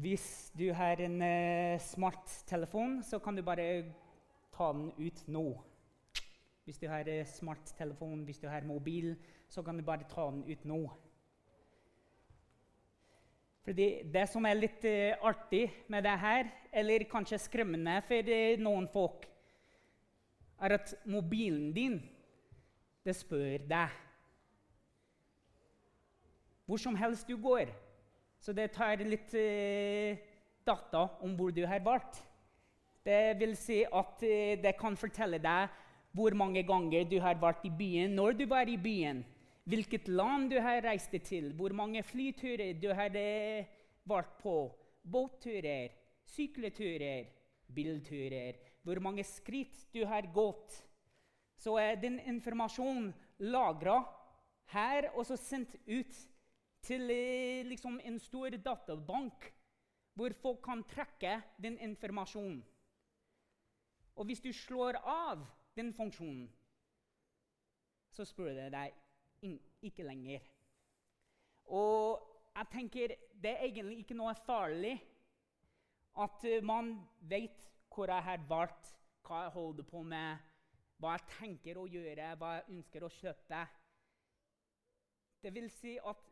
Hvis du har en uh, smarttelefon, så kan du bare ta den ut nå. Hvis du har uh, smarttelefon, hvis du har mobil, så kan du bare ta den ut nå. Fordi Det som er litt uh, artig med det her, eller kanskje skremmende for noen folk, er at mobilen din det spør deg hvor som helst du går. Så det tar litt eh, data om hvor du har vært. Det vil si at eh, det kan fortelle deg hvor mange ganger du har vært i byen, når du var i byen, hvilket land du har reist til, hvor mange flyturer du har eh, vært på, båtturer, sykleturer, bilturer, hvor mange skritt du har gått. Så er den informasjonen lagra her og så sendt ut til eh, liksom en stor databank hvor folk kan trekke den informasjonen. Og hvis du slår av den funksjonen, så spør det deg ikke lenger. Og jeg tenker det er egentlig ikke noe farlig at eh, man vet hvor jeg har vært, hva jeg holder på med, hva jeg tenker å gjøre, hva jeg ønsker å kjøpe. Det vil si at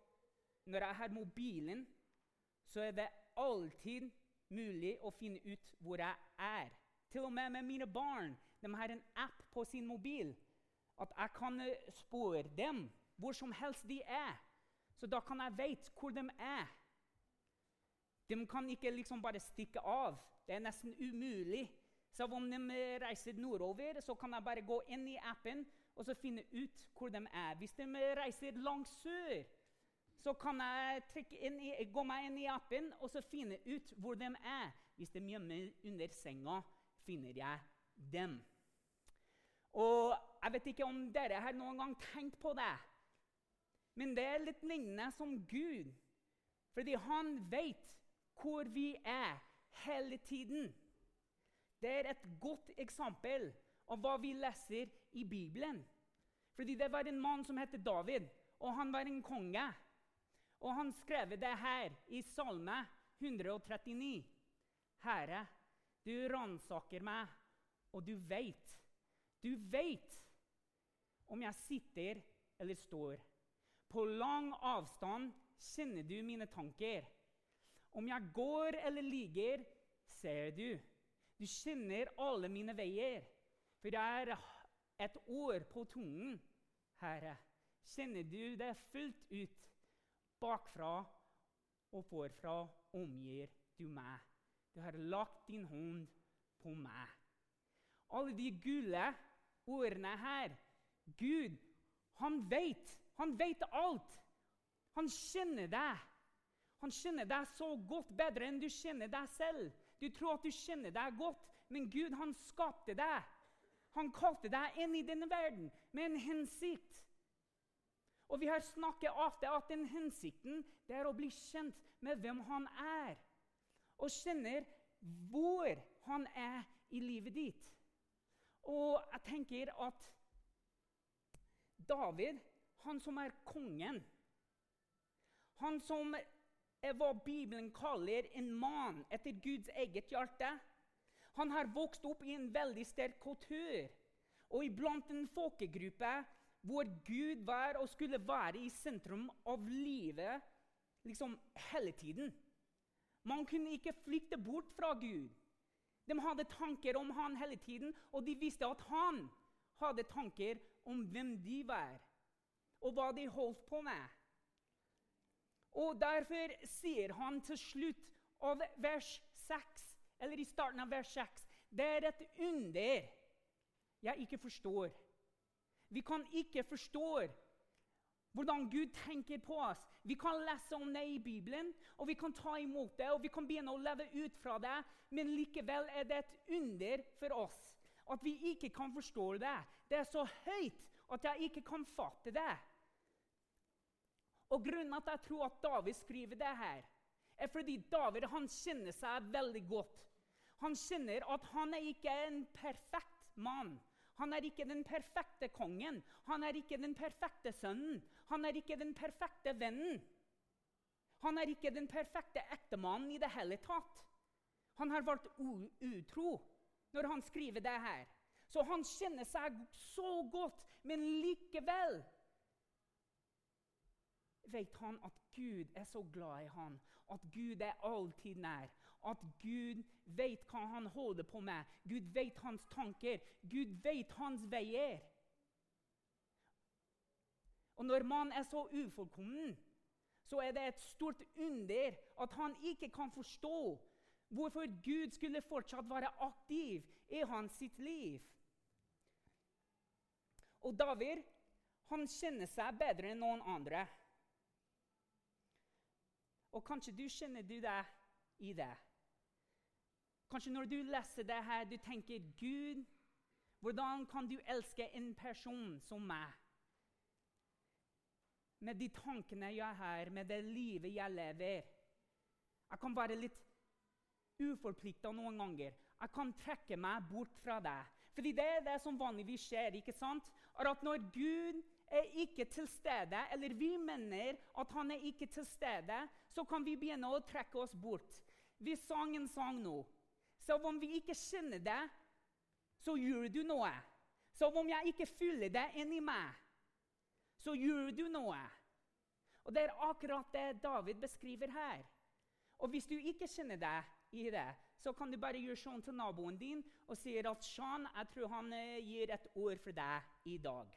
når jeg har mobilen, så er det alltid mulig å finne ut hvor jeg er. Til og med med mine barn. De har en app på sin mobil. At jeg kan eh, spore dem hvor som helst de er. Så da kan jeg vite hvor de er. De kan ikke liksom bare stikke av. Det er nesten umulig. Så om de eh, reiser nordover, så kan jeg bare gå inn i appen og så finne ut hvor de er. Hvis de eh, reiser langt sør, så kan jeg i, gå meg inn i appen og så finne ut hvor de er. Hvis de gjemmer under senga, finner jeg dem. Og Jeg vet ikke om dere har noen gang tenkt på det, men det er litt lignende som Gud. Fordi han vet hvor vi er hele tiden. Det er et godt eksempel av hva vi leser i Bibelen. Fordi Det var en mann som het David, og han var en konge. Og han skrev det her i Salme 139. Herre, du ransaker meg, og du veit. Du veit om jeg sitter eller står. På lang avstand kjenner du mine tanker. Om jeg går eller ligger, ser du. Du kjenner alle mine veier. For det er et år på tungen, Herre. Kjenner du det fullt ut? Bakfra og forfra omgir du meg. Du har lagt din hånd på meg. Alle de gule ordene her Gud, han vet. Han vet alt. Han kjenner deg. Han kjenner deg så godt, bedre enn du kjenner deg selv. Du tror at du kjenner deg godt, men Gud, han skapte deg. Han kalte deg inn i denne verden med en hensikt. Og Vi har snakket ofte at den hensikten det er å bli kjent med hvem han er. Og kjenner hvor han er i livet ditt. Og jeg tenker at David, han som er kongen Han som er hva Bibelen kaller en mann etter Guds eget hjerte Han har vokst opp i en veldig sterk kultur. Og iblant en folkegruppe hvor Gud var og skulle være i sentrum av livet liksom hele tiden. Man kunne ikke flykte bort fra Gud. De hadde tanker om han hele tiden, og de visste at han hadde tanker om hvem de var, og hva de holdt på med. Og Derfor sier han til slutt av vers 6, eller i starten av vers 6, det er et under jeg ikke forstår. Vi kan ikke forstå hvordan Gud tenker på oss. Vi kan lese om det i Bibelen, og vi kan ta imot det og vi kan begynne å leve ut fra det, men likevel er det et under for oss at vi ikke kan forstå det. Det er så høyt at jeg ikke kan fatte det. Og Grunnen at jeg tror at David skriver det her, er fordi David han kjenner seg veldig godt. Han kjenner at han er ikke en perfekt mann. Han er ikke den perfekte kongen. Han er ikke den perfekte sønnen. Han er ikke den perfekte vennen. Han er ikke den perfekte ektemannen i det hele tatt. Han har vært utro når han skriver det her. Så han kjenner seg så godt, men likevel vet han at Gud er så glad i han, at Gud er alltid nær. At Gud vet hva han holder på med. Gud vet hans tanker. Gud vet hans veier. Og når man er så ufullkommen, så er det et stort under at han ikke kan forstå hvorfor Gud skulle fortsatt være aktiv i hans sitt liv. Og David han kjenner seg bedre enn noen andre. Og kanskje du kjenner du deg i det. Kanskje når du leser det her, du tenker Gud, hvordan kan du elske en person som meg? Med de tankene jeg har, med det livet jeg lever. Jeg kan være litt uforplikta noen ganger. Jeg kan trekke meg bort fra deg. Fordi det er det som vanligvis skjer. ikke sant? At når Gud er ikke til stede, eller vi mener at han er ikke til stede, så kan vi begynne å trekke oss bort. Vi sang en sang nå. Så om vi ikke kjenner det, så gjør du noe. Så om jeg ikke føler det inni meg, så gjør du noe. Og Det er akkurat det David beskriver her. Og Hvis du ikke kjenner deg i det, så kan du bare gjøre sånn til naboen din og si at Sean, jeg tror han eh, gir et ord for deg i dag.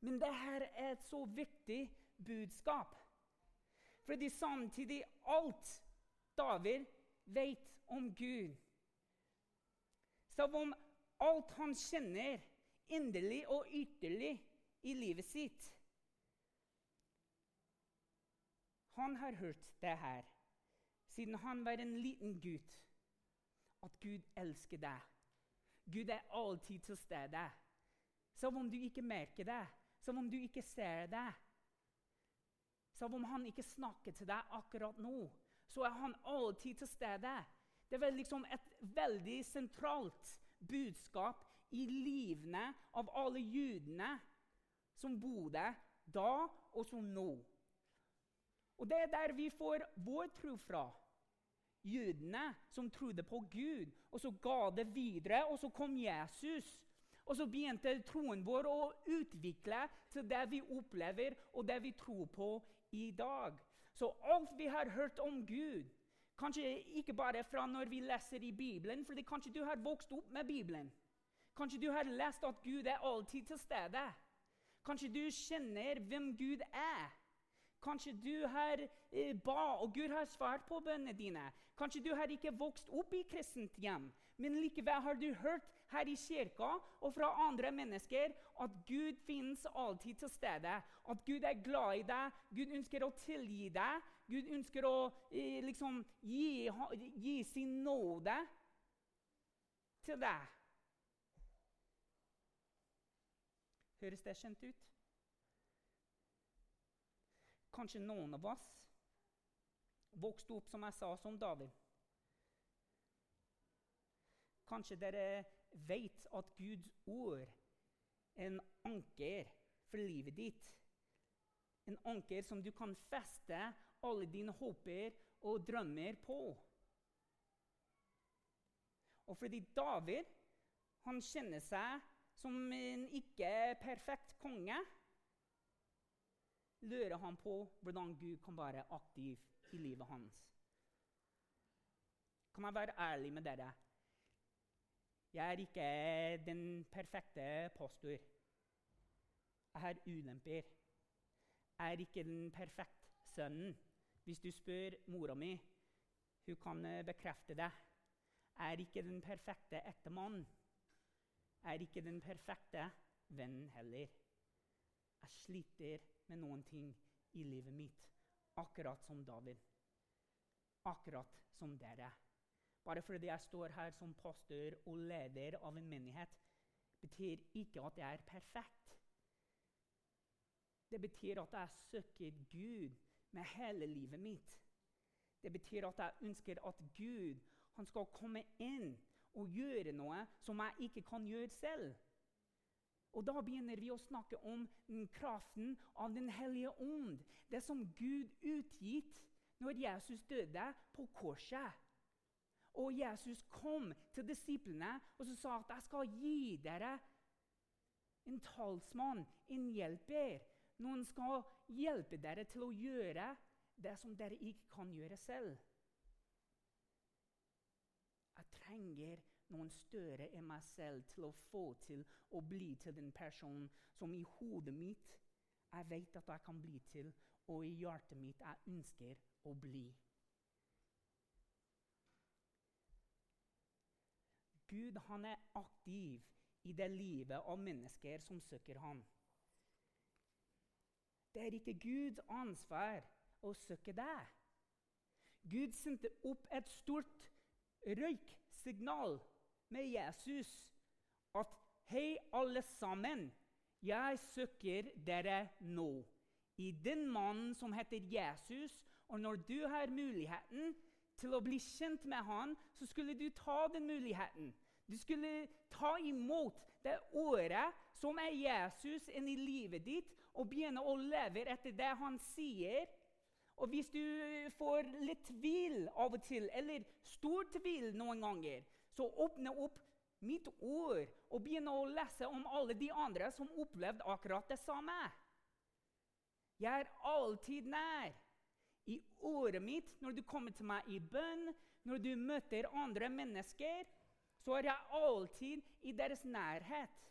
Men dette er et så viktig budskap. Fordi samtidig alt David vet om Gud Som om alt han kjenner inderlig og ytterlig i livet sitt Han har hørt det her siden han var en liten gutt, at Gud elsker deg. Gud er alltid til stede. Som om du ikke merker det, som om du ikke ser det. Som om han ikke snakker til deg akkurat nå, så er han alltid til stede. Det er liksom et veldig sentralt budskap i livene av alle judene som bodde da og som nå. Og det er der vi får vår tro fra. Jødene som trodde på Gud, og så ga det videre, og så kom Jesus. Og så begynte troen vår å utvikle til det vi opplever, og det vi tror på i dag. Så alt vi har hørt om Gud, kanskje ikke bare fra når vi leser i Bibelen, for kanskje du har vokst opp med Bibelen. Kanskje du har lest at Gud er alltid til stede. Kanskje du kjenner hvem Gud er. Kanskje du har eh, ba, og Gud har svart på bønnene dine. Kanskje du har ikke vokst opp i kristent hjem, men likevel har du hørt her i kirka og fra andre mennesker at Gud finnes alltid til stede. At Gud er glad i deg, Gud ønsker å tilgi deg. Gud ønsker å eh, liksom gi, gi sin nåde til deg. Høres det kjent ut? Kanskje noen av oss vokste opp som jeg sa, som David. Kanskje dere vet at Guds ord er en anker for livet ditt. En anker som du kan feste alle dine håper og drømmer på. Og fordi David han kjenner seg som en ikke perfekt konge lurer han på hvordan Gud kan være aktiv i livet hans. Kan jeg være ærlig med dere? Jeg er ikke den perfekte pastor. Jeg har ulemper. Jeg er ikke den perfekte sønnen. Hvis du spør mora mi, hun kan eh, bekrefte det. Jeg er ikke den perfekte ektemannen. Jeg er ikke den perfekte vennen heller. Jeg sliter med noen ting i livet mitt, akkurat som David. Akkurat som dere. Bare fordi jeg står her som pastor og leder av en menighet, betyr ikke at jeg er perfekt. Det betyr at jeg søker Gud med hele livet mitt. Det betyr at jeg ønsker at Gud skal komme inn og gjøre noe som jeg ikke kan gjøre selv. Og da begynner vi å snakke om kraften av Den hellige ånd. Det som Gud utgitt når Jesus døde på korset. Og Jesus kom til disiplene og så sa at 'jeg skal gi dere en talsmann, en hjelper'. Noen skal hjelpe dere til å gjøre det som dere ikke kan gjøre selv. Jeg trenger noen større enn meg selv til å få til å bli til den personen som i hodet mitt jeg vet at jeg kan bli til, og i hjertet mitt jeg ønsker å bli. Gud han er aktiv i det livet av mennesker som søker ham. Det er ikke Guds ansvar å søke deg. Gud sendte opp et stort røyksignal med Jesus at Hei, alle sammen. Jeg søker dere nå. I den mannen som heter Jesus. Og når du har muligheten til å bli kjent med han, så skulle du ta den muligheten. Du skulle ta imot det året som er Jesus inn i livet ditt, og begynne å leve etter det han sier. Og hvis du får litt tvil av og til, eller stor tvil noen ganger, så åpne opp mitt ord og begynne å lese om alle de andre som opplevde akkurat det samme. Jeg er alltid nær. I året mitt, når du kommer til meg i bønn, når du møter andre mennesker, så er jeg alltid i deres nærhet.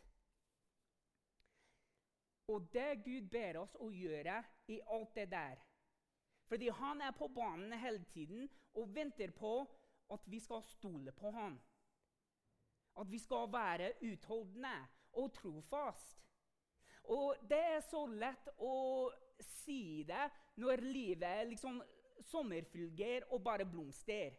Og det Gud ber oss å gjøre i alt det der Fordi han er på banen hele tiden og venter på at vi skal stole på han. At vi skal være utholdende og trofast. Og det er så lett å si det når livet liksom sommerfugler og bare blomster.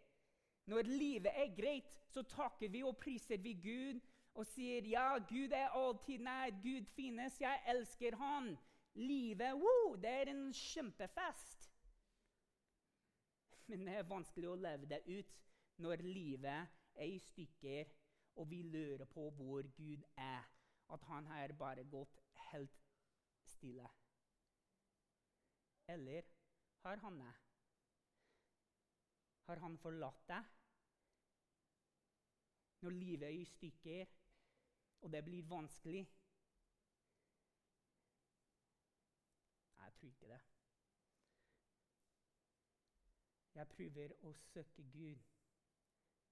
Når livet er greit, så takker vi og priser vi Gud og sier ja, Gud er alltid nær, Gud finnes, jeg elsker Han. Livet, wow, det er en kjempefest. Men det er vanskelig å leve det ut når livet er i stykker og vi lurer på hvor Gud er. At han har bare gått helt stille. Eller har han det? Har han forlatt deg? Når livet er i stykker, og det blir vanskelig? Jeg tror ikke det. Jeg prøver å søke Gud.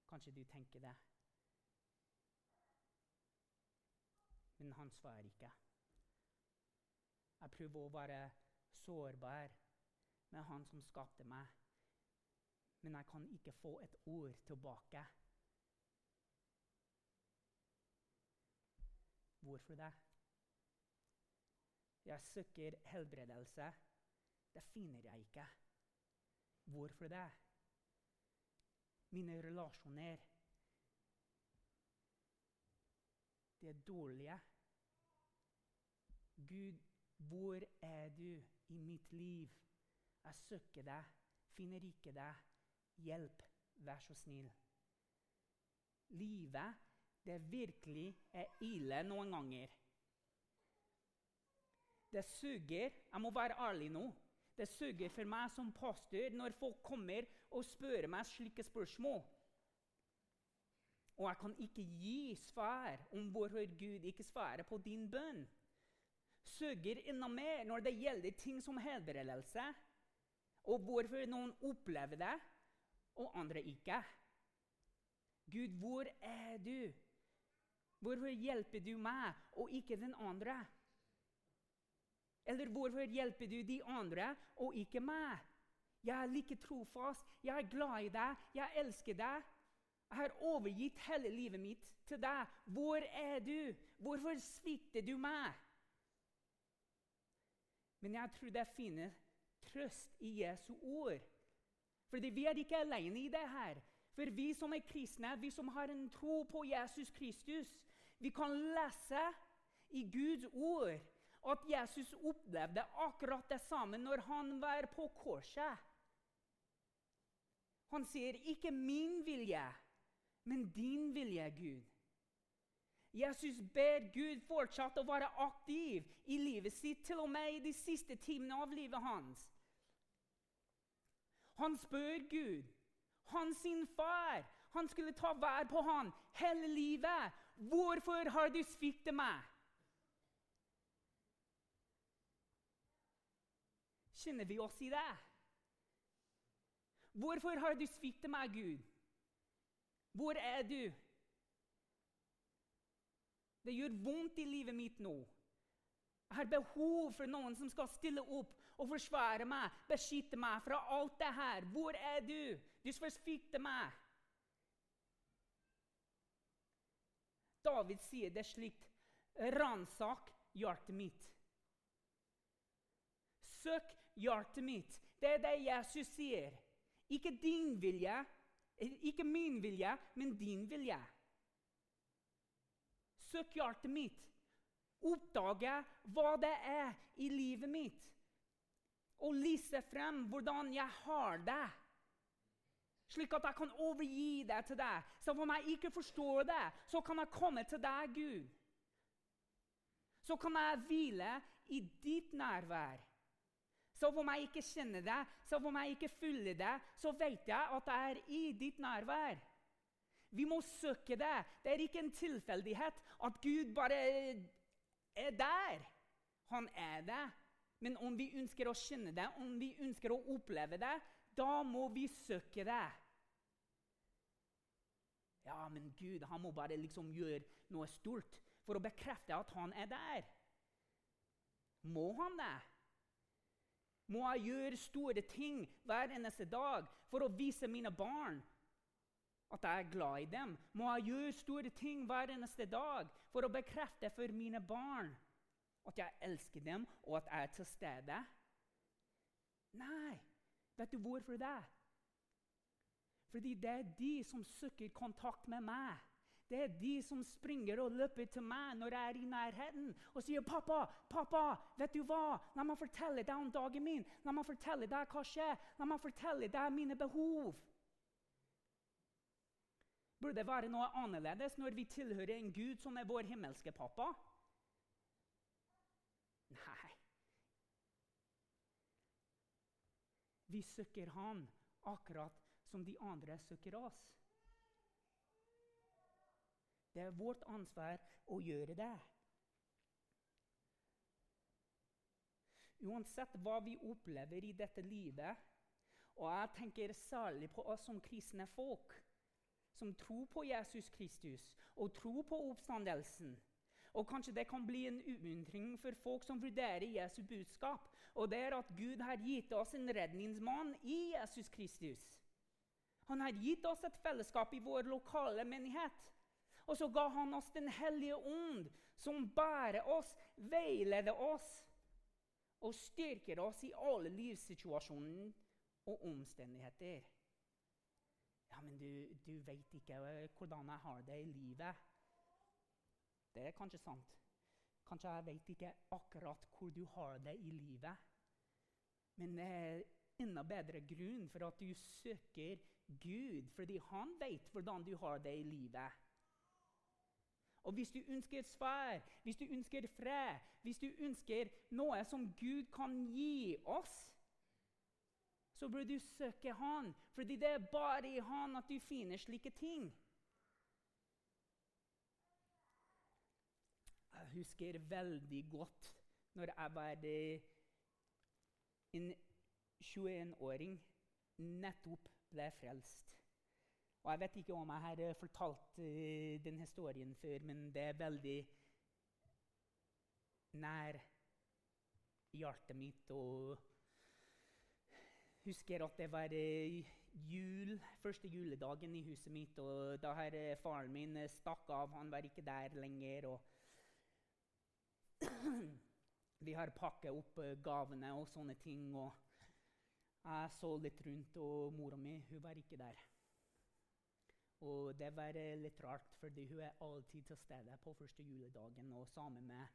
Kanskje du tenker det. men han svarer ikke. Jeg prøver å være sårbar med han som skapte meg, men jeg kan ikke få et ord tilbake. Hvorfor det? Jeg søker helbredelse. Det finner jeg ikke. Hvorfor det? Mine relasjoner De er dårlige. Gud, hvor er du i mitt liv? Jeg søker deg, finner ikke deg. Hjelp, vær så snill. Livet, det virkelig er ille noen ganger. Det suger. Jeg må være ærlig nå. Det suger for meg som pastor når folk kommer og spør meg slike spørsmål. Og jeg kan ikke gi svar om hvorfor Gud ikke svarer på din bønn. Søker enda mer når det gjelder ting som helbredelse, og hvorfor noen opplever det, og andre ikke. Gud, hvor er du? Hvorfor hjelper du meg og ikke den andre? Eller hvorfor hjelper du de andre og ikke meg? Jeg er like trofast, jeg er glad i deg, jeg elsker deg. Jeg har overgitt hele livet mitt til deg. Hvor er du? Hvorfor svikter du meg? Men jeg tror det finnes trøst i Jesu ord. Fordi vi er ikke alene i det her. For vi som er kristne, vi som har en tro på Jesus Kristus, vi kan lese i Guds ord at Jesus opplevde akkurat det samme når han var på korset. Han sier 'ikke min vilje', men din vilje, Gud. Jesus ber Gud fortsatt å være aktiv i livet sitt, til og med i de siste timene av livet hans. Han spør Gud, han sin far, han skulle ta vær på han hele livet. Hvorfor har du sviktet meg? Kjenner vi oss i det? Hvorfor har du sviktet meg, Gud? Hvor er du? Det gjør vondt i livet mitt nå. Jeg har behov for noen som skal stille opp og forsvare meg, beskytte meg fra alt det her. Hvor er du? Du svikter meg. David sier det slikt. Ransak hjertet mitt. Søk hjertet mitt. Det er det Jesus sier. Ikke din vilje, ikke min vilje, men din vilje. Søk hjertet mitt. Oppdage hva det er i livet mitt. Og lise frem hvordan jeg har det. Slik at jeg kan overgi det til deg. Så om jeg ikke forstår det, så kan jeg komme til deg, Gud. Så kan jeg hvile i ditt nærvær. Så om jeg ikke kjenner det, så om jeg ikke følger det, så vet jeg at jeg er i ditt nærvær. Vi må søke det. Det er ikke en tilfeldighet at Gud bare er der. Han er det. Men om vi ønsker å kjenne det, om vi ønsker å oppleve det, da må vi søke det. Ja, men Gud han må bare liksom gjøre noe stort for å bekrefte at han er der. Må han det? Må jeg gjøre store ting hver eneste dag for å vise mine barn at jeg er glad i dem? Må jeg gjøre store ting hver eneste dag for å bekrefte for mine barn at jeg elsker dem, og at jeg er til stede? Nei. Vet du hvorfor det? Fordi det er de som søker kontakt med meg. Det er de som springer og løper til meg når jeg er i nærheten og sier, 'Pappa, pappa, vet du hva? La meg fortelle deg om dagen min. La meg fortelle deg hva skjer. La meg fortelle deg mine behov.' Burde det være noe annerledes når vi tilhører en Gud som er vår himmelske pappa? Nei. Vi søker Han akkurat som de andre søker oss. Det er vårt ansvar å gjøre det. Uansett hva vi opplever i dette livet, og jeg tenker særlig på oss som kristne folk, som tror på Jesus Kristus og tror på oppstandelsen. Og Kanskje det kan bli en uundring for folk som vurderer Jesu budskap. Og det er at Gud har gitt oss en redningsmann i Jesus Kristus. Han har gitt oss et fellesskap i vår lokale menighet. Og så ga han oss Den hellige ånd, som bærer oss, veileder oss og styrker oss i alle livssituasjoner og omstendigheter. Ja, men du, du vet ikke hvordan jeg har det i livet. Det er kanskje sant. Kanskje jeg vet ikke akkurat hvor du har det i livet. Men det er enda bedre grunn for at du søker Gud, fordi han vet hvordan du har det i livet. Og hvis du ønsker svar, hvis du ønsker fred, hvis du ønsker noe som Gud kan gi oss, så bør du søke Han, fordi det er bare i Han at du finner slike ting. Jeg husker veldig godt når jeg var en 21-åring, nettopp ble frelst. Og Jeg vet ikke om jeg har fortalt uh, den historien før, men det er veldig nær hjertet mitt. Og husker at det var uh, jul, første juledagen i huset mitt. og Da har uh, faren min stakk av. Han var ikke der lenger. Vi har pakket opp gavene og sånne ting. og Jeg så litt rundt, og mora mi hun var ikke der. Og det var litt rart, fordi hun er alltid til stede på første juledagen og sammen med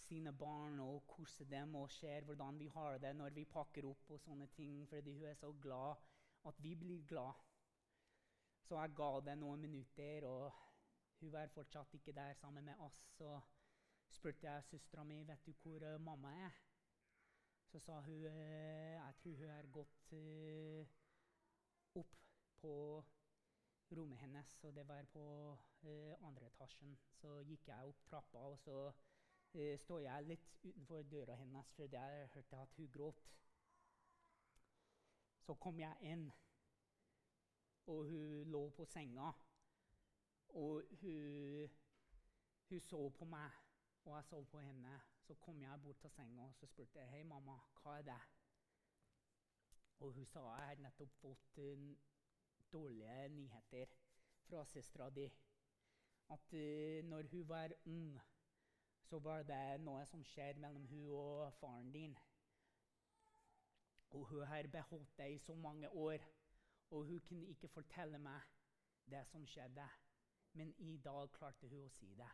sine barn og kose dem og ser hvordan vi har det når vi pakker opp og sånne ting, fordi hun er så glad at vi blir glad. Så jeg ga det noen minutter, og hun var fortsatt ikke der sammen med oss. Så spurte jeg søstera mi vet du hvor uh, mamma er. Så sa hun uh, jeg tror hun er gått uh, opp på rommet hennes, og det var på andre etasjen. Så gikk jeg opp trappa, og så uh, står jeg litt utenfor døra hennes for der hørte jeg at hun gråt. Så kom jeg inn, og hun lå på senga. Og hun, hun så på meg, og jeg så på henne. Så kom jeg bort til senga og så spurte jeg, hei mamma, hva er det? Og hun sa jeg har nettopp fått uh, dårlige nyheter fra søstera di. At uh, når hun var ung, så var det noe som skjedde mellom hun og faren din. Og hun har beholdt det i så mange år, og hun kunne ikke fortelle meg det som skjedde. Men i dag klarte hun å si det.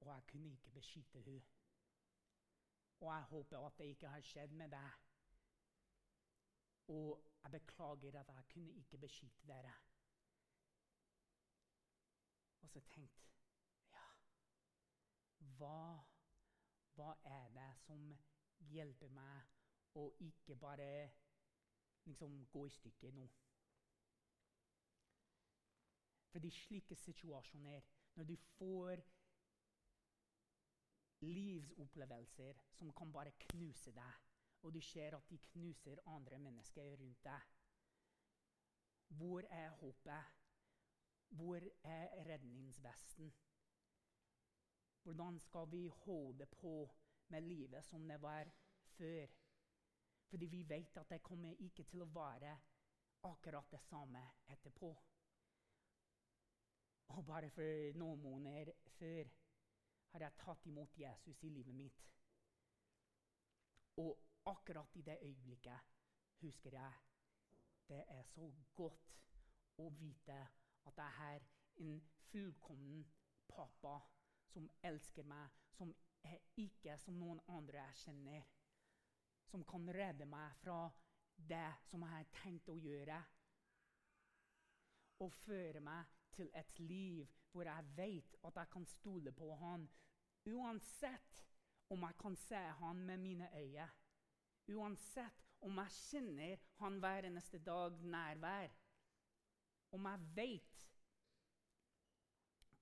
Og jeg kunne ikke beskytte hun. Og jeg håper at det ikke har skjedd med deg. Og jeg beklager at jeg kunne ikke beskytte dere. Og så tenkte ja, hva, hva er det som hjelper meg å ikke bare liksom gå i stykker nå? Fordi slike situasjoner, når du får livsopplevelser som kan bare knuse deg, og du ser at de knuser andre mennesker rundt deg Hvor er håpet? Hvor er redningsvesten? Hvordan skal vi holde på med livet som det var før? Fordi vi vet at det kommer ikke til å være akkurat det samme etterpå. Og bare for noen måneder før har jeg tatt imot Jesus i livet mitt. Og akkurat i det øyeblikket husker jeg det er så godt å vite at jeg har en fullkommen pappa som elsker meg, som ikke som noen andre jeg kjenner. Som kan redde meg fra det som jeg har tenkt å gjøre. Og føre meg til et liv hvor jeg vet at jeg kan stole på han, uansett om jeg kan se han med mine øyne. Uansett om jeg kjenner han hver eneste dag nærvær. Om jeg vet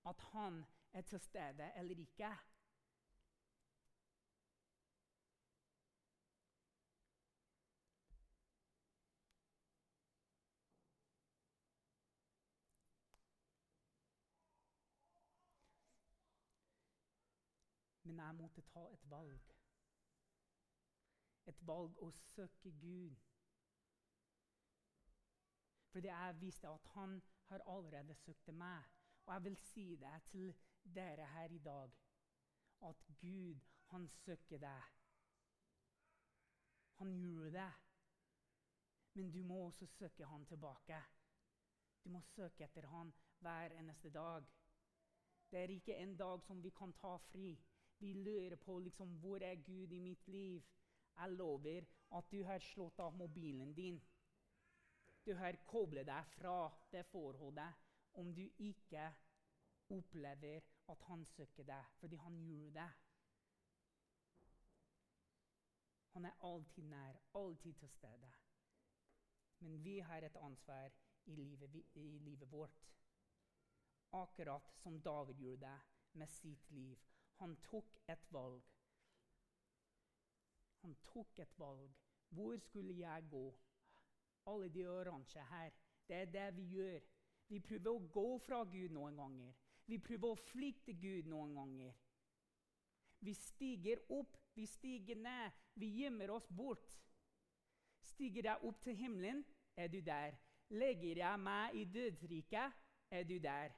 at han er til stede eller ikke. Men jeg måtte ta et valg. Et valg å søke Gud. Fordi jeg visste at han har allerede søkt meg. Og jeg vil si det til dere her i dag, at Gud, han søker deg. Han gjorde det. Men du må også søke han tilbake. Du må søke etter han hver eneste dag. Det er ikke en dag som vi kan ta fri. Vi lurer på liksom, hvor er Gud i mitt liv. Jeg lover at du har slått av mobilen din. Du har koblet deg fra det forholdet om du ikke opplever at han søker deg, fordi han gjorde det. Han er alltid nær, alltid til stede. Men vi har et ansvar i livet, i livet vårt. Akkurat som David gjorde det med sitt liv. Han tok et valg. Han tok et valg. Hvor skulle jeg gå? Alle de oransje her. Det er det vi gjør. Vi prøver å gå fra Gud noen ganger. Vi prøver å flykte Gud noen ganger. Vi stiger opp, vi stiger ned, vi gjemmer oss bort. Stiger jeg opp til himmelen, er du der. Legger jeg meg i dødsriket, er du der.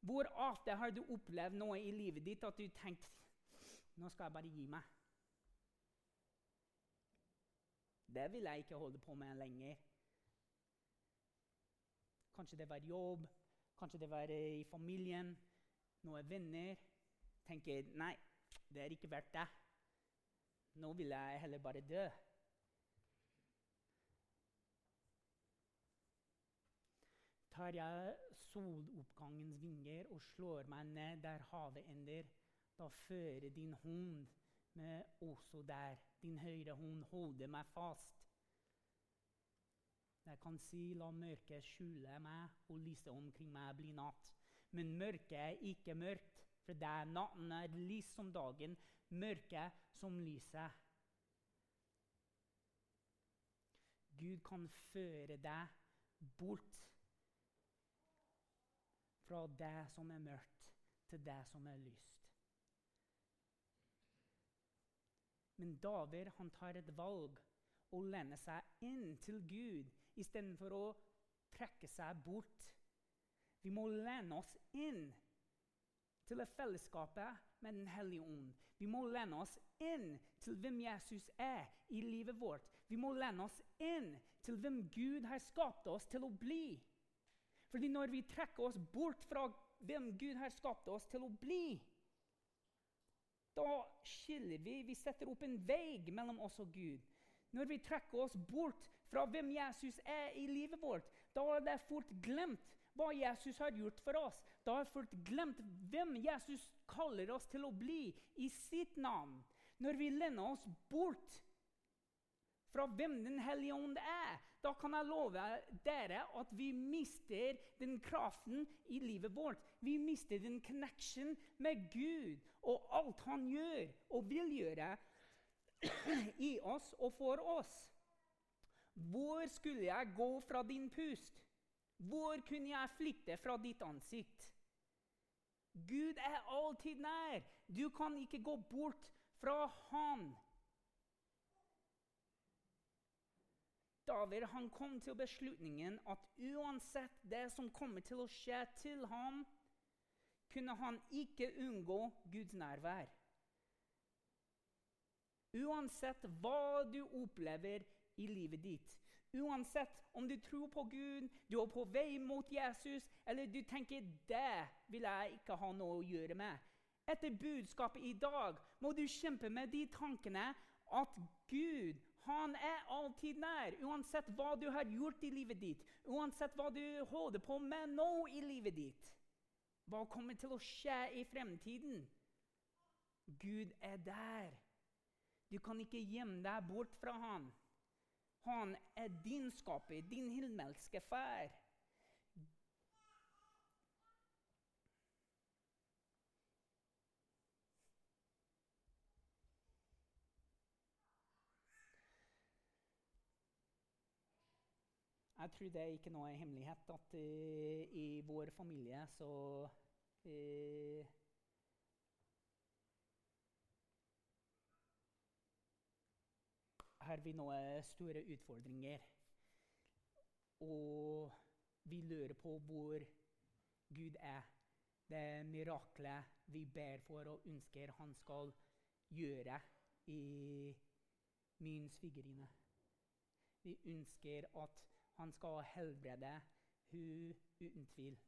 Hvor ofte har du opplevd noe i livet ditt at du tenkte nå skal jeg bare gi meg? Det vil jeg ikke holde på med lenger. Kanskje det var jobb, kanskje det var i familien, noen venner. Tenker nei, det er ikke verdt det. Nå vil jeg heller bare dø. tar jeg soloppgangens vinger og slår meg ned der havet ender. Da fører din hånd med også der. Din høyre hånd holder meg fast. Jeg kan si 'la mørket skjule meg, og lyset omkring meg bli natt'. Men mørket er ikke mørkt, for det er natten er lys som dagen, mørket som lyset. Gud kan føre deg bort fra det som er mørkt, til det som er lyst. Men David han tar et valg og lener seg inn til Gud istedenfor å trekke seg bort. Vi må lene oss inn til fellesskapet med Den hellige ånd. Vi må lene oss inn til hvem Jesus er i livet vårt. Vi må lene oss inn til hvem Gud har skapt oss til å bli. Fordi når vi trekker oss bort fra hvem Gud har skapt oss til å bli, da skiller vi. Vi setter opp en vei mellom oss og Gud. Når vi trekker oss bort fra hvem Jesus er i livet vårt, da er det fort glemt hva Jesus har gjort for oss. Da er fort glemt hvem Jesus kaller oss til å bli i sitt navn. Når vi lener oss bort fra hvem Den hellige ånd er, da kan jeg love dere at vi mister den kraften i livet vårt. Vi mister den connection med Gud og alt han gjør og vil gjøre i oss og for oss. Hvor skulle jeg gå fra din pust? Hvor kunne jeg flytte fra ditt ansikt? Gud er alltid nær. Du kan ikke gå bort fra Han. David han kom til beslutningen at uansett det som kommer til å skje til ham, kunne han ikke unngå Guds nærvær. Uansett hva du opplever i livet ditt, uansett om du tror på Gud, du er på vei mot Jesus, eller du tenker 'det vil jeg ikke ha noe å gjøre med', etter budskapet i dag må du kjempe med de tankene at Gud han er alltid nær, uansett hva du har gjort i livet ditt, uansett hva du holder på med nå i livet ditt. Hva kommer til å skje i fremtiden? Gud er der. Du kan ikke gjemme deg bort fra han. Han er din skaper, din himmelske far. Jeg tror det er ikke noe hemmelighet at uh, i vår familie så uh, Har vi noen store utfordringer. Og vi lurer på hvor Gud er. Det miraklet vi ber for og ønsker han skal gjøre i min svigerinne. Vi ønsker at han skal helbrede hun uten tvil.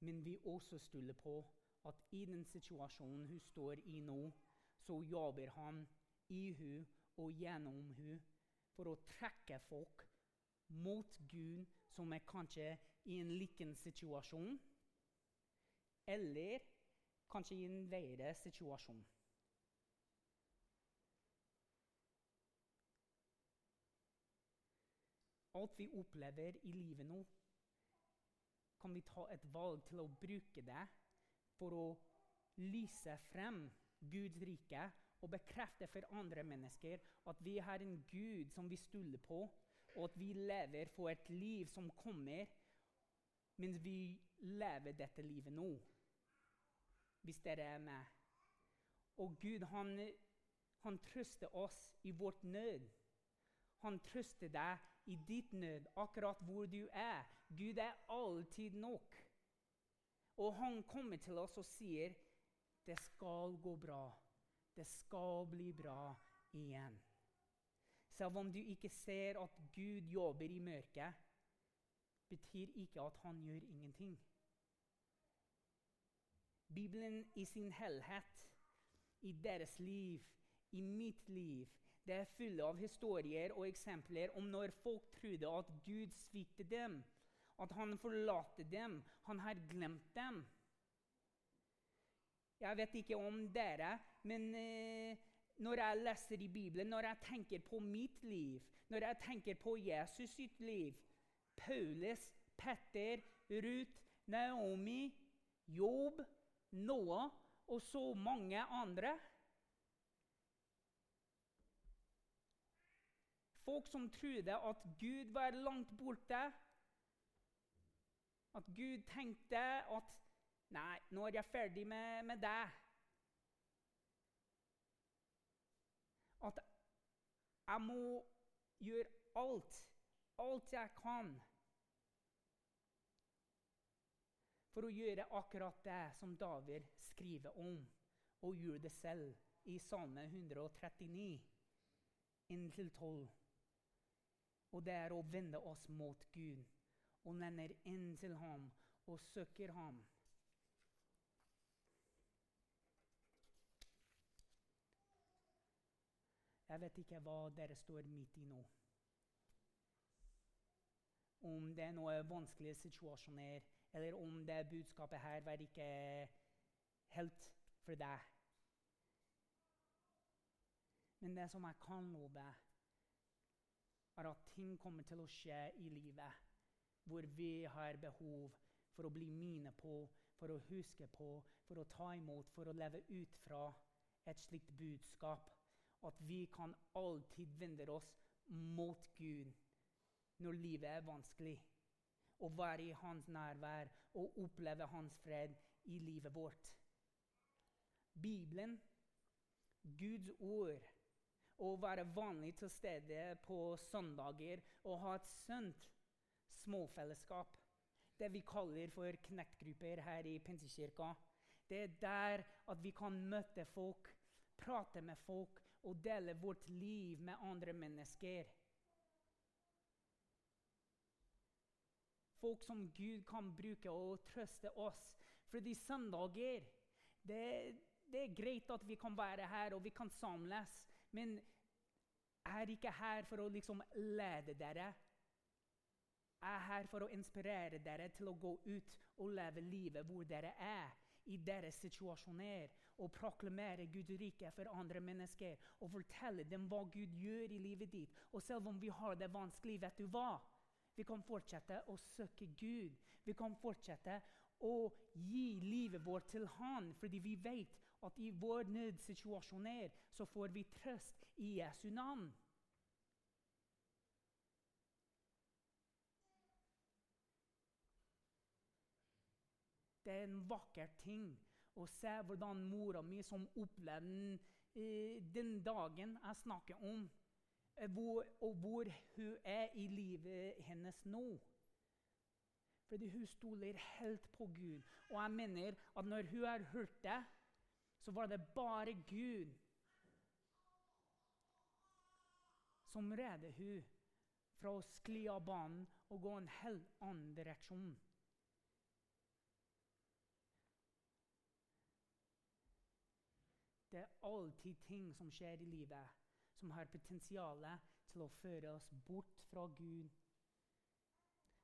Men vi også stoler på at i den situasjonen hun står i nå, så jobber han i hun og gjennom hun for å trekke folk mot Gud som er kanskje i en liten situasjon, eller kanskje i en verre situasjon. alt vi opplever i livet nå, kan vi ta et valg til å bruke det for å lyse frem Guds rike og bekrefte for andre mennesker at vi har en Gud som vi stoler på, og at vi lever for et liv som kommer, mens vi lever dette livet nå. Hvis dere er med. Og Gud, han, han trøster oss i vårt nød. Han trøster deg i ditt nød, akkurat hvor du er. Gud er alltid nok. Og han kommer til oss og sier, 'Det skal gå bra. Det skal bli bra igjen.' Selv om du ikke ser at Gud jobber i mørket, betyr ikke at han gjør ingenting. Bibelen i sin helhet, i deres liv, i mitt liv, Det er fulle av historier og eksempler om når folk trodde at Gud sviktet dem, at han forlater dem, han har glemt dem. Jeg vet ikke om dere, men eh, når jeg leser i Bibelen, når jeg tenker på mitt liv, når jeg tenker på Jesus sitt liv Paulus, Petter, Ruth, Naomi, Jobb, Noah og så mange andre Folk som trodde at Gud var langt borte. At Gud tenkte at Nei, nå er jeg ferdig med, med deg. At jeg må gjøre alt, alt jeg kan, for å gjøre akkurat det som David skriver om, og gjør det selv i Salme 139, inntil 12. Og det er å vende oss mot Gud og lender inn til ham og søker ham. Jeg vet ikke hva dere står midt i nå. Om det er noen vanskelige situasjoner, eller om det budskapet her var ikke helt for deg. Men det som jeg kan love, er at ting kommer til å skje i livet hvor vi har behov for å bli mine på, for å huske på, for å ta imot, for å leve ut fra et slikt budskap. At vi kan alltid vende oss mot Gud når livet er vanskelig. Å være i hans nærvær og oppleve hans fred i livet vårt. Bibelen, Guds ord, å være vanlig til stede på søndager og ha et sunt småfellesskap. Det vi kaller for knektgrupper her i Pinsekirka. Det er der at vi kan møte folk, prate med folk og dele vårt liv med andre mennesker. Folk som Gud kan bruke og trøste oss. Fordi søndager det, det er greit at vi kan være her og vi kan samles, men jeg er ikke her for å liksom lede dere. Jeg er her for å inspirere dere til å gå ut og leve livet hvor dere er. I deres situasjoner. Og proklamere Guds rike for andre mennesker. Og fortelle dem hva Gud gjør i livet ditt. Og selv om vi har det vanskelig, vet du hva? Vi kan fortsette å søke Gud. Vi kan fortsette å gi livet vårt til Han, fordi vi vet at i vår nødsituasjoner så får vi trøst i Jesu navn. Det er en vakker ting å se hvordan mora mi, som opplevde eh, den dagen jeg snakker om, eh, hvor, og hvor hun er i livet hennes nå. Fordi hun stoler helt på Gud. Og jeg mener at når hun har hørt det, så var det bare Gud som redde hun fra å skli av banen og gå en helt annen direksjon. Det er alltid ting som skjer i livet, som har potensial til å føre oss bort fra Gud.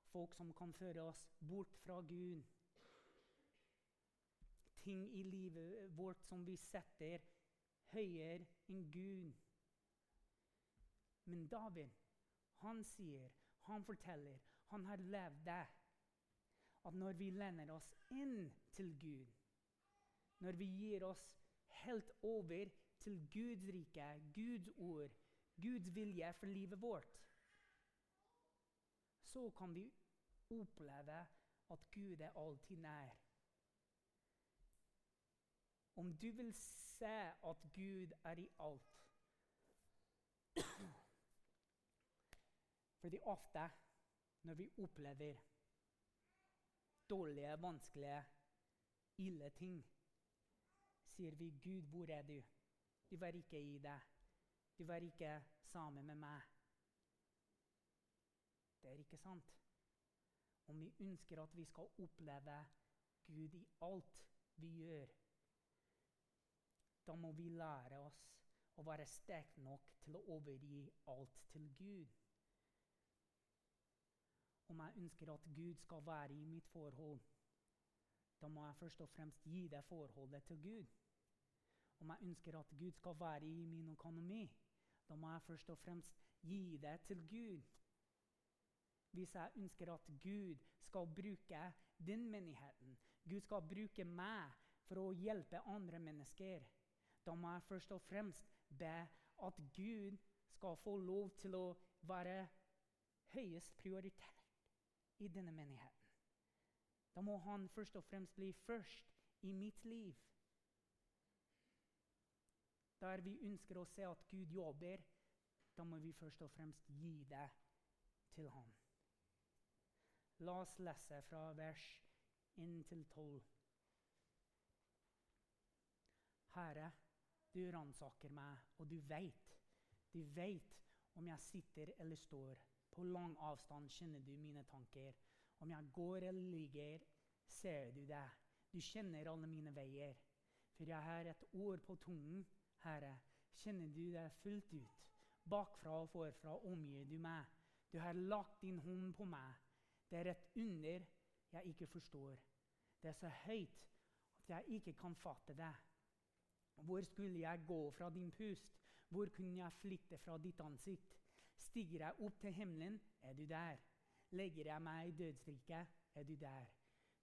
Folk som kan føre oss bort fra Gud. Ting i livet vårt som vi setter høyere enn Gud. Men David, han sier, han forteller, han har levd det. At når vi lener oss inn til Gud, når vi gir oss helt over til Guds rike, Guds ord, Guds vilje for livet vårt, så kan vi oppleve at Gud er alltid nær. Om du vil se at Gud er i alt Fordi ofte når vi opplever dårlige, vanskelige, ille ting sier vi, 'Gud, hvor er du?' Du var ikke i det. Du var ikke sammen med meg. Det er ikke sant. Om vi ønsker at vi skal oppleve Gud i alt vi gjør, da må vi lære oss å være sterk nok til å overgi alt til Gud. Om jeg ønsker at Gud skal være i mitt forhold, da må jeg først og fremst gi det forholdet til Gud. Om jeg ønsker at Gud skal være i min økonomi, da må jeg først og fremst gi det til Gud. Hvis jeg ønsker at Gud skal bruke den menigheten, Gud skal bruke meg for å hjelpe andre mennesker, da må jeg først og fremst be at Gud skal få lov til å være høyest prioritert i denne menigheten. Da må han først og fremst bli først i mitt liv. Der vi ønsker å se at Gud jobber, da må vi først og fremst gi det til ham. La oss lese fra vers 1 til 12. Herre, du ransaker meg, og du veit. Du veit om jeg sitter eller står. På lang avstand kjenner du mine tanker. Om jeg går eller ligger, ser du det. Du kjenner alle mine veier. For jeg har et ord på tungen, Herre. Kjenner du deg fullt ut? Bakfra og forfra omgir du meg. Du har lagt din hånd på meg. Det er et under jeg ikke forstår. Det er så høyt at jeg ikke kan fatte det. Hvor skulle jeg gå fra din pust? Hvor kunne jeg flytte fra ditt ansikt? Stiger jeg opp til himmelen, er du der. Legger jeg meg i dødsriket, er du der.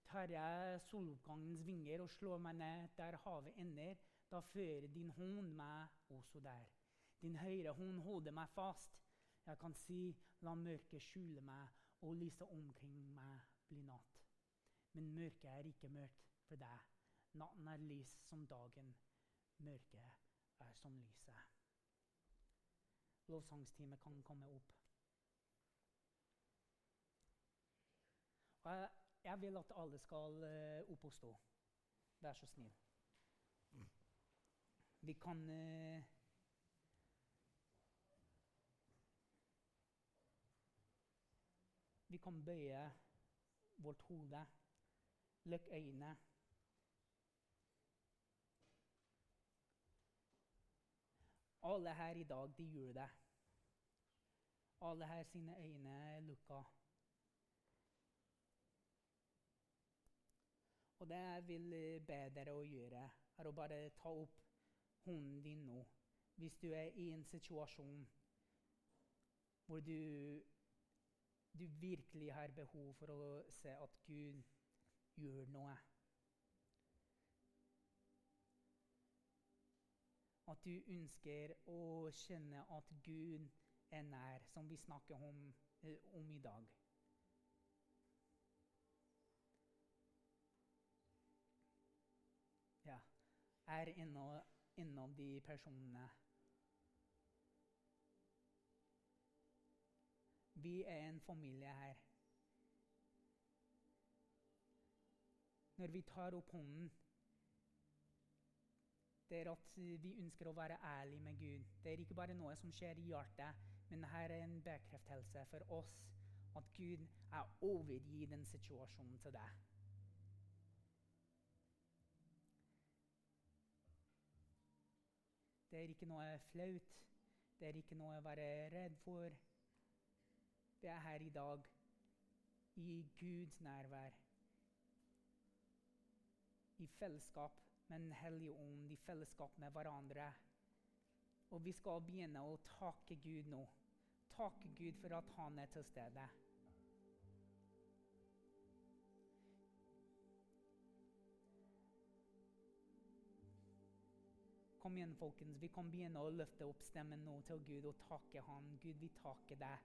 Tar jeg soloppgangens vinger og slår meg ned der havet ender, da fører din hånd meg også der. Din høyre hånd holder meg fast. Jeg kan si, la mørket skjule meg, og lyset omkring meg bli natt. Men mørket er ikke mørkt for deg. Natten er lys som dagen mørket er som lyset. Lovsangstime kan komme opp. Og jeg, jeg vil at alle skal uh, opp og stå. Vær så snill. Vi kan uh, Vi kan bøye vårt hode, lukke øynene. Alle her i dag, de gjør det. Alle her sine øyne er lukka. Og det jeg vil be dere å gjøre, er å bare ta opp hånden din nå. Hvis du er i en situasjon hvor du, du virkelig har behov for å se at Gud gjør noe. at du ønsker å kjenne at Gud er nær, som vi snakker om, eh, om i dag. Ja, er en av de personene. Vi er en familie her. Når vi tar opp hånden det er at vi ønsker å være ærlige med Gud. Det er ikke bare noe som skjer i hjertet, men her er en bekreftelse for oss at Gud er overgi den situasjonen til deg. Det er ikke noe flaut. Det er ikke noe å være redd for. Det er her i dag, i Guds nærvær, i fellesskap med Den hellige ånd, i fellesskap med hverandre. Og vi skal begynne å takke Gud nå. Takke Gud for at han er til stede. Kom igjen, folkens. Vi kan begynne å løfte opp stemmen nå til Gud og takke Han. Gud, vi takker deg.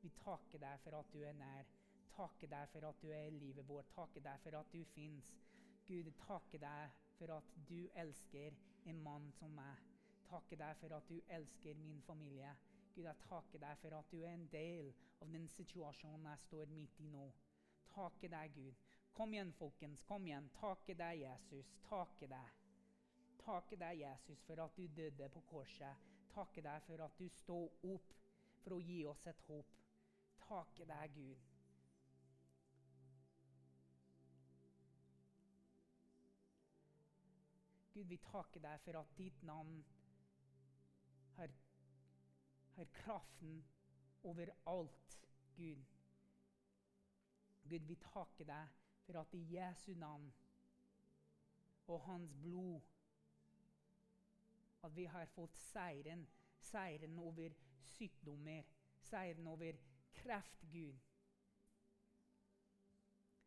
Vi takker deg for at du er nær. Takker deg for at du er i livet vårt. Takker deg for at du fins. Gud, takker deg for at du elsker en mann som meg. Takker deg for at du elsker min familie. Gud, jeg takker deg for at du er en del av den situasjonen jeg står midt i nå. Takker deg, Gud. Kom igjen, folkens. Kom igjen. Takker deg, Jesus. Takker deg. Takker deg, Jesus, for at du døde på korset. Takke deg for at du sto opp for å gi oss et håp. Takke deg, Gud. Gud, vi takker deg for at ditt navn har kraften over alt, Gud. Gud, vi takker deg for at i Jesu navn og hans blod at vi har fått seieren. Seieren over sykdommer, seieren over kreft, Gud.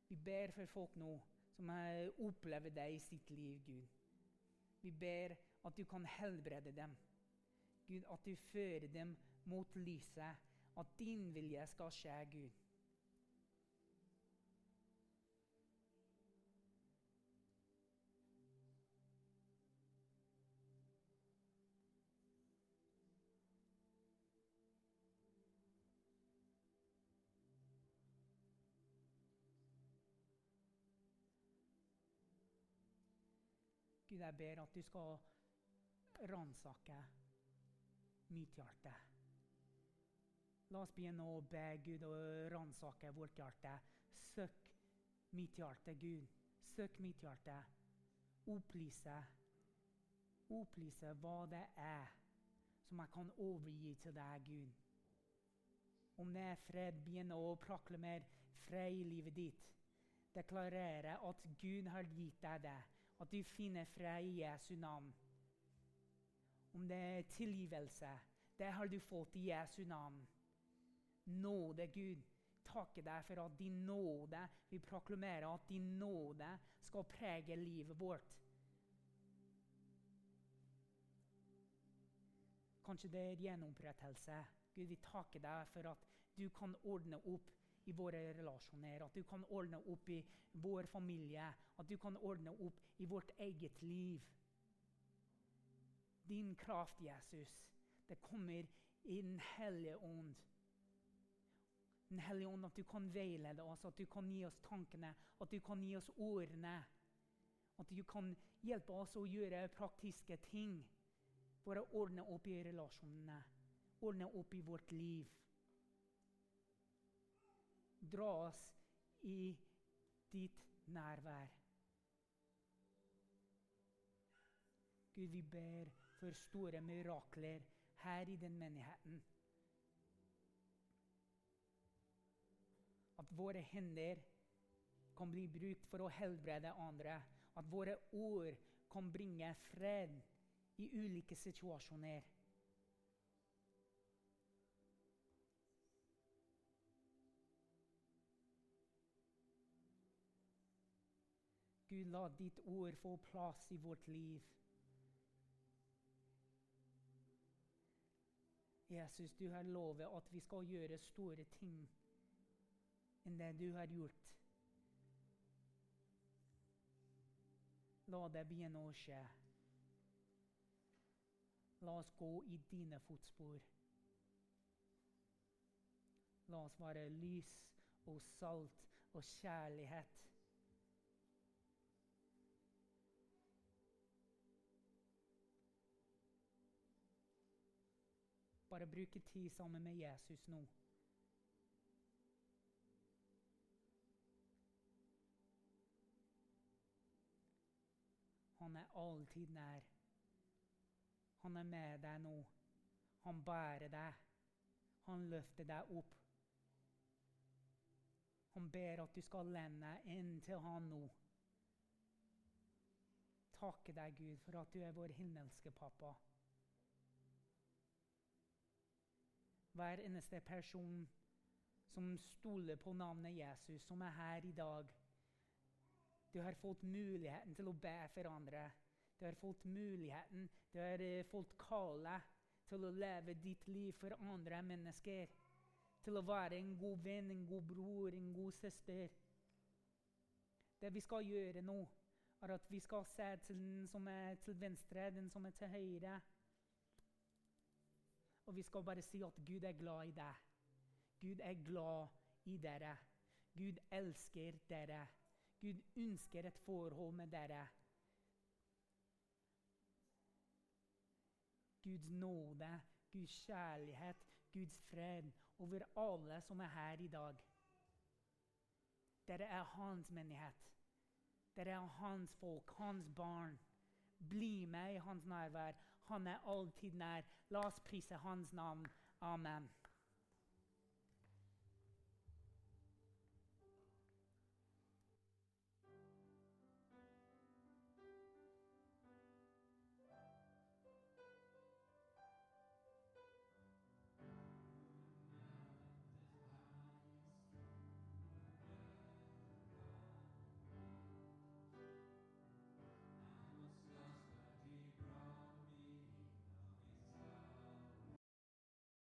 Vi ber for folk nå som har opplevd det i sitt liv, Gud. Vi ber at du kan helbrede dem. Gud, at du fører dem mot lyset. At din vilje skal skje, Gud. Gud, jeg ber at du skal ransake mitt hjerte. La oss begynne å be Gud å ransake vårt hjerte. Søk mitt hjerte, Gud. Søk mitt hjerte. Opplyse. Opplyse hva det er som jeg kan overgi til deg, Gud. Om det er fred, begynne å proklamere fred i livet ditt. Deklarere at Gud har gitt deg det at du finner fred i Jesu navn. Om det er tilgivelse, det har du fått i Jesu navn. Nåde, Gud. Takke deg for at din nåde Vi proklamerer at din nåde skal prege livet vårt. Kanskje det er gjenopprettelse. Gud, vi takker deg for at du kan ordne opp i våre relasjoner, at du kan ordne opp i vår familie, at du kan ordne opp i vårt eget liv. Din kraft, Jesus, det kommer i Den hellige ånd. Den hellige ånd, At du kan veilede oss, at du kan gi oss tankene, at du kan gi oss ordene. At du kan hjelpe oss å gjøre praktiske ting for å ordne opp i relasjonene, ordne opp i vårt liv dra oss i ditt nærvær. Gud, vi ber for store mirakler her i den menigheten. At våre hender kan bli brukt for å helbrede andre. At våre ord kan bringe fred i ulike situasjoner. Gud, la ditt ord få plass i vårt liv. Jesus, du har lovet at vi skal gjøre store ting enn det du har gjort. La det begynne å skje. La oss gå i dine fotspor. La oss være lys og salt og kjærlighet. Bare bruke tid sammen med Jesus nå. Han er alltid nær. Han er med deg nå. Han bærer deg. Han løfter deg opp. Han ber at du skal lende inn til han nå. Takke deg, Gud, for at du er vår himmelske pappa. Hver eneste person som stoler på navnet Jesus, som er her i dag. Du har fått muligheten til å be for andre. Du har fått muligheten, du har eh, fått kallet til å leve ditt liv for andre mennesker. Til å være en god venn, en god bror, en god søster. Det vi skal gjøre nå, er at vi skal se til den som er til venstre, den som er til høyre. Og vi skal bare si at Gud er glad i deg. Gud er glad i dere. Gud elsker dere. Gud ønsker et forhold med dere. Guds nåde, Guds kjærlighet, Guds fred over alle som er her i dag. Dere er hans menighet. Dere er hans folk, hans barn. Bli med i hans nærvær. Han er alltid nær. La oss prise hans navn. Amen.